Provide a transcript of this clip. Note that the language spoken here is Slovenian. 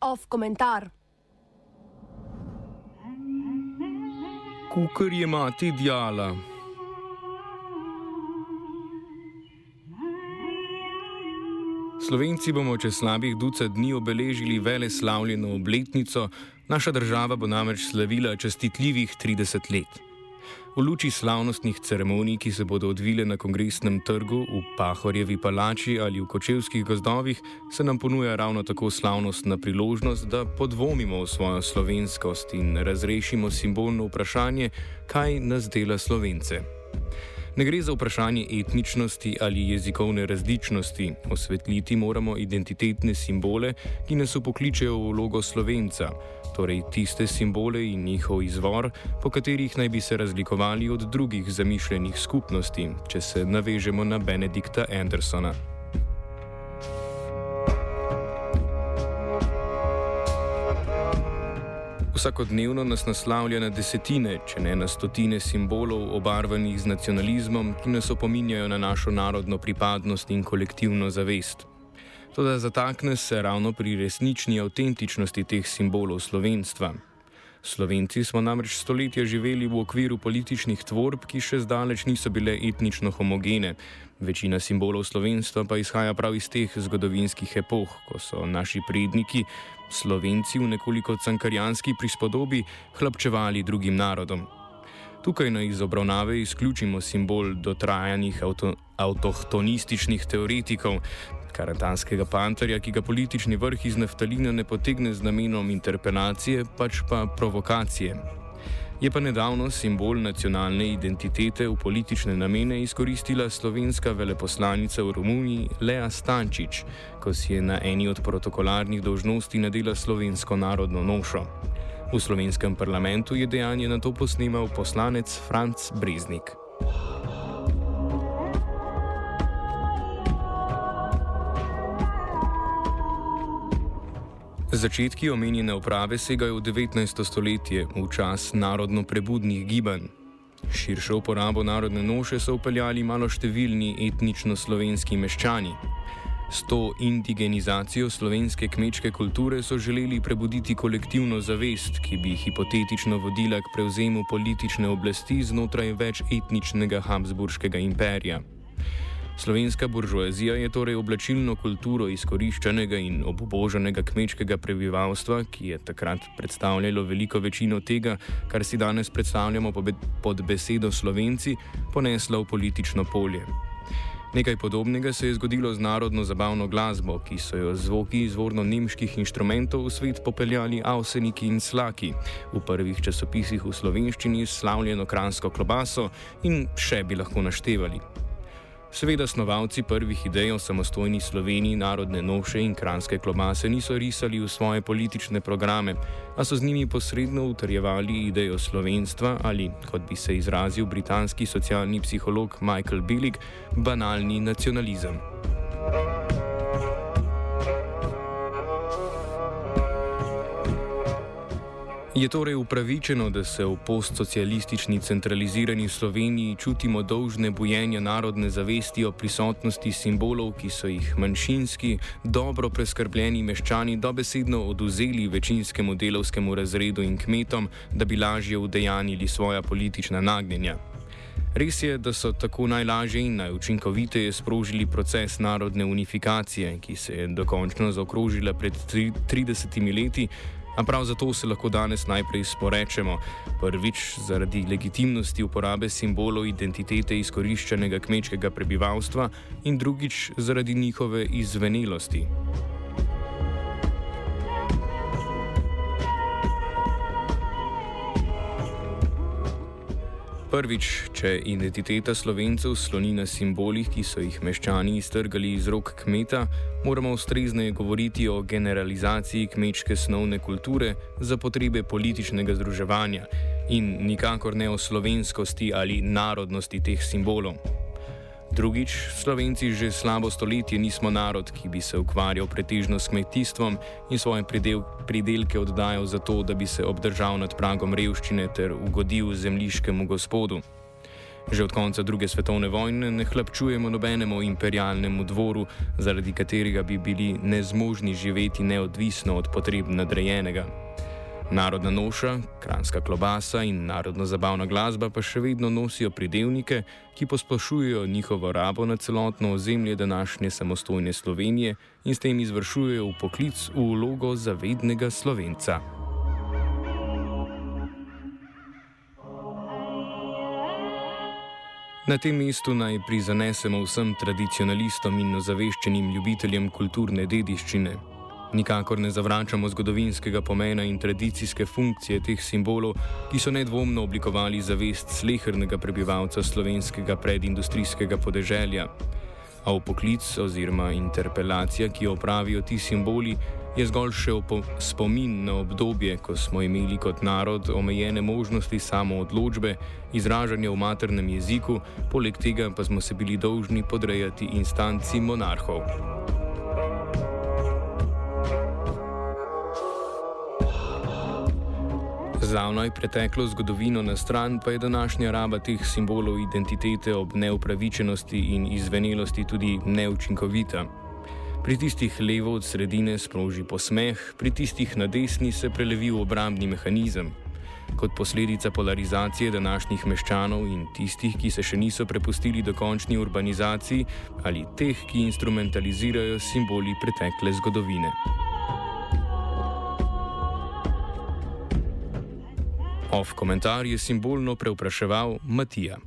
Off komentar. Kukar je mati dijala. Slovenci bomo čez slabih ducat dni obeležili vele slavljeno obletnico, naša država bo namreč slavila čestitljivih 30 let. V luči slavnostnih ceremonij, ki se bodo odvile na kongresnem trgu, v Pahorjevi palači ali v Kočevskih gozdovih, se nam ponuja ravno tako slavnostna priložnost, da podvomimo v svojo slovenskost in razrešimo simbolno vprašanje, kaj nas dela slovence. Ne gre za vprašanje etničnosti ali jezikovne različnosti, osvetliti moramo identitetne simbole, ki nas upokličejo v vlogo slovenca, torej tiste simbole in njihov izvor, po katerih naj bi se razlikovali od drugih zamišljenih skupnosti, če se navežemo na Benedikta Andersona. Vsakodnevno nas naslavlja na desetine, če ne na stotine simbolov, obarvanih z nacionalizmom, ki nas opominjajo na našo narodno pripadnost in kolektivno zavest. Toda zatakne se ravno pri resnični avtentičnosti teh simbolov slovenstva. Slovenci smo namreč stoletja živeli v okviru političnih tvorb, ki še zdaleč niso bile etnično homogene. Večina simbolov slovenstva pa izhaja prav iz teh zgodovinskih epoh, ko so naši predniki, Slovenci v nekoliko cankarjanski prispodobi, hlapčevali drugim narodom. Tukaj naj iz obravnave izključimo simbol dotrajanih avto, avtohtonističnih teoretikov, karantanskega panterja, ki ga politični vrh iz naftalina ne potegne z namenom interpelacije, pač pa provokacije. Je pa nedavno simbol nacionalne identitete v politične namene izkoristila slovenska veleposlanica v Romuniji Lea Stančič, ko si je na eni od protokolarnih dolžnosti nadela slovensko narodno nošo. V slovenskem parlamentu je dejanje na to posnemal poslanec Franz Breznik. Začetki omenjene uprave segajo v 19. stoletje, v čas narodno-prebudnih gibanj. Širšo uporabo narodne noše so upeljali maloštevilni etnično-slovenski meščani. S to indigenizacijo slovenske kmečke kulture so želeli prebuditi kolektivno zavest, ki bi hipotetično vodila k prevzemu politične oblasti znotraj več etničnega Habsburškega imperija. Slovenska buržoazija je torej oblačilno kulturo izkoriščenega in oboboženega kmečkega prebivalstva, ki je takrat predstavljalo veliko večino tega, kar si danes predstavljamo pod besedo Slovenci, ponesla v politično polje. Nekaj podobnega se je zgodilo z narodno zabavno glasbo, ki so jo zvoki izvorno nemških inštrumentov v svet popeljali avseniki in slaki, v prvih časopisih v slovenščini slavljeno kransko klobaso in še bi lahko naštevali. Seveda, snovalci prvih idej o samostojni Sloveniji, narodne noše in kranske klobase niso risali v svoje politične programe, a so z njimi posredno utrjevali idejo slovenstva ali, kot bi se izrazil britanski socialni psiholog Michael Billig, banalni nacionalizem. Je torej upravičeno, da se v postsocialistični centralizirani Sloveniji čutimo dolžne bojenja narodne zavesti o prisotnosti simbolov, ki so jih manjšinski, dobro preskrbljeni meščani dobesedno oduzeli večinskemu delovskemu razredu in kmetom, da bi lažje udejanili svoja politična nagnjenja. Res je, da so tako najlažje in najučinkoviteje sprožili proces narodne unifikacije, ki se je dokončno zaokrožila pred 30 leti. A prav zato se lahko danes najprej sporečemo. Prvič zaradi legitimnosti uporabe simbolov identitete izkoriščenega kmečkega prebivalstva in drugič zaradi njihove izvenelosti. Prvič, če identiteta slovencev sloni na simbolih, ki so jih meščani iztrgali iz rok kmeta, moramo ustrezneje govoriti o generalizaciji kmečke snovne kulture za potrebe političnega združevanja in nikakor ne o slovenskosti ali narodnosti teh simbolov. Drugič, Slovenci že slabo stoletje nismo narod, ki bi se ukvarjal pretežno s kmetijstvom in svoje pridel, pridelke oddajal zato, da bi se obdržal nad pragom revščine ter ugodil zemljiškemu gospodu. Že od konca druge svetovne vojne ne hlapčujemo nobenemu imperialnemu dvoru, zaradi katerega bi bili nezmožni živeti neodvisno od potreb nadrejenega. Narodna noša, kranska klobasa in narodno zabavna glasba pa še vedno nosijo pridevnike, ki posplošujejo njihovo rabo na celotno ozemlje današnje samostojne Slovenije in s tem izvršujejo v poklic v vlogo zavednega slovenca. Na tem mestu naj prizanesemo vsem tradicionalistom in ozaveščenim ljubiteljem kulturne dediščine, Nikakor ne zavračamo zgodovinskega pomena in tradicijske funkcije teh simbolov, ki so nedvomno oblikovali zavest slehrnega prebivalca slovenskega predindustrijskega podeželja. A v poklic oziroma interpelacija, ki jo pravijo ti simboli, je zgolj še spomin na obdobje, ko smo imeli kot narod omejene možnosti samo odločbe, izražanja v maternem jeziku, poleg tega pa smo se bili dolžni podrejati instanci monarhov. Zdavnaj preteklo zgodovino na stran pa je današnja raba teh simbolov identitete ob neupravičenosti in izvenelosti tudi neučinkovita. Pri tistih levo od sredine sproži posmeh, pri tistih na desni se prelevi v obrambni mehanizem. Kot posledica polarizacije današnjih meščanov in tistih, ki se še niso prepustili dokončni urbanizaciji, ali teh, ki instrumentalizirajo simboli pretekle zgodovine. Off komentar je simbolno preupraševal Matija.